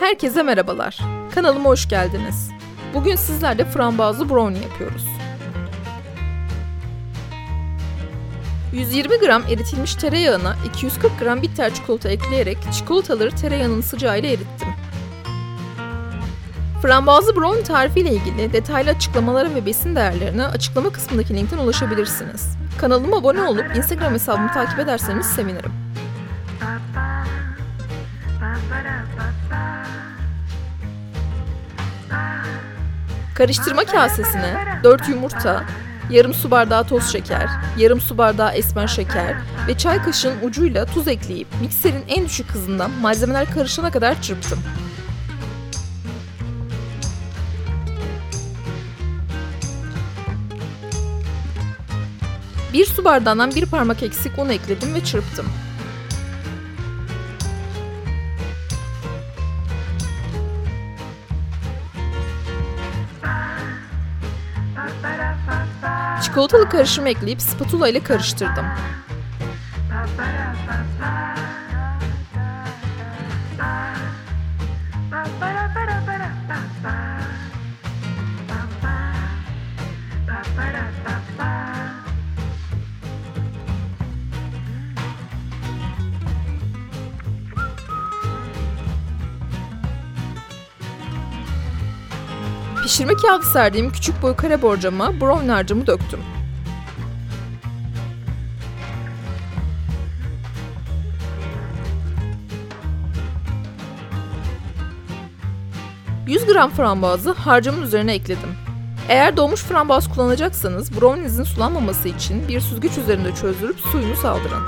Herkese merhabalar. Kanalıma hoş geldiniz. Bugün sizlerle frambuazlı brownie yapıyoruz. 120 gram eritilmiş tereyağına 240 gram bitter çikolata ekleyerek çikolataları tereyağının sıcağıyla erittim. Frambuazlı brownie tarifi ile ilgili detaylı açıklamalara ve besin değerlerine açıklama kısmındaki linkten ulaşabilirsiniz. Kanalıma abone olup Instagram hesabımı takip ederseniz sevinirim. Karıştırma kasesine 4 yumurta, yarım su bardağı toz şeker, yarım su bardağı esmer şeker ve çay kaşığının ucuyla tuz ekleyip mikserin en düşük hızından malzemeler karışana kadar çırptım. Bir su bardağından bir parmak eksik un ekledim ve çırptım. Çikolatalı karışımı ekleyip spatula ile karıştırdım. Pişirme kağıdı serdiğim küçük boy kare borcama brownie harcımı döktüm. ...100 gram frambuazı harcımın üzerine ekledim. Eğer doğmuş frambuaz kullanacaksanız brownie'nizin sulanmaması için bir süzgeç üzerinde çözdürüp suyunu saldırın.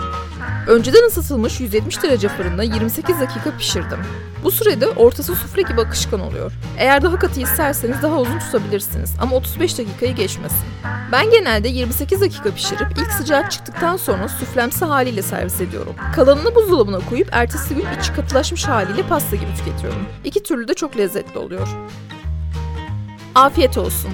Önceden ısıtılmış 170 derece fırında 28 dakika pişirdim. Bu sürede ortası sufle gibi akışkan oluyor. Eğer daha katı isterseniz daha uzun tutabilirsiniz ama 35 dakikayı geçmesin. Ben genelde 28 dakika pişirip ilk sıcak çıktıktan sonra suflemsi haliyle servis ediyorum. Kalanını buzdolabına koyup ertesi gün içi katılaşmış haliyle pasta gibi tüketiyorum. İki türlü de çok lezzetli oluyor. Afiyet olsun.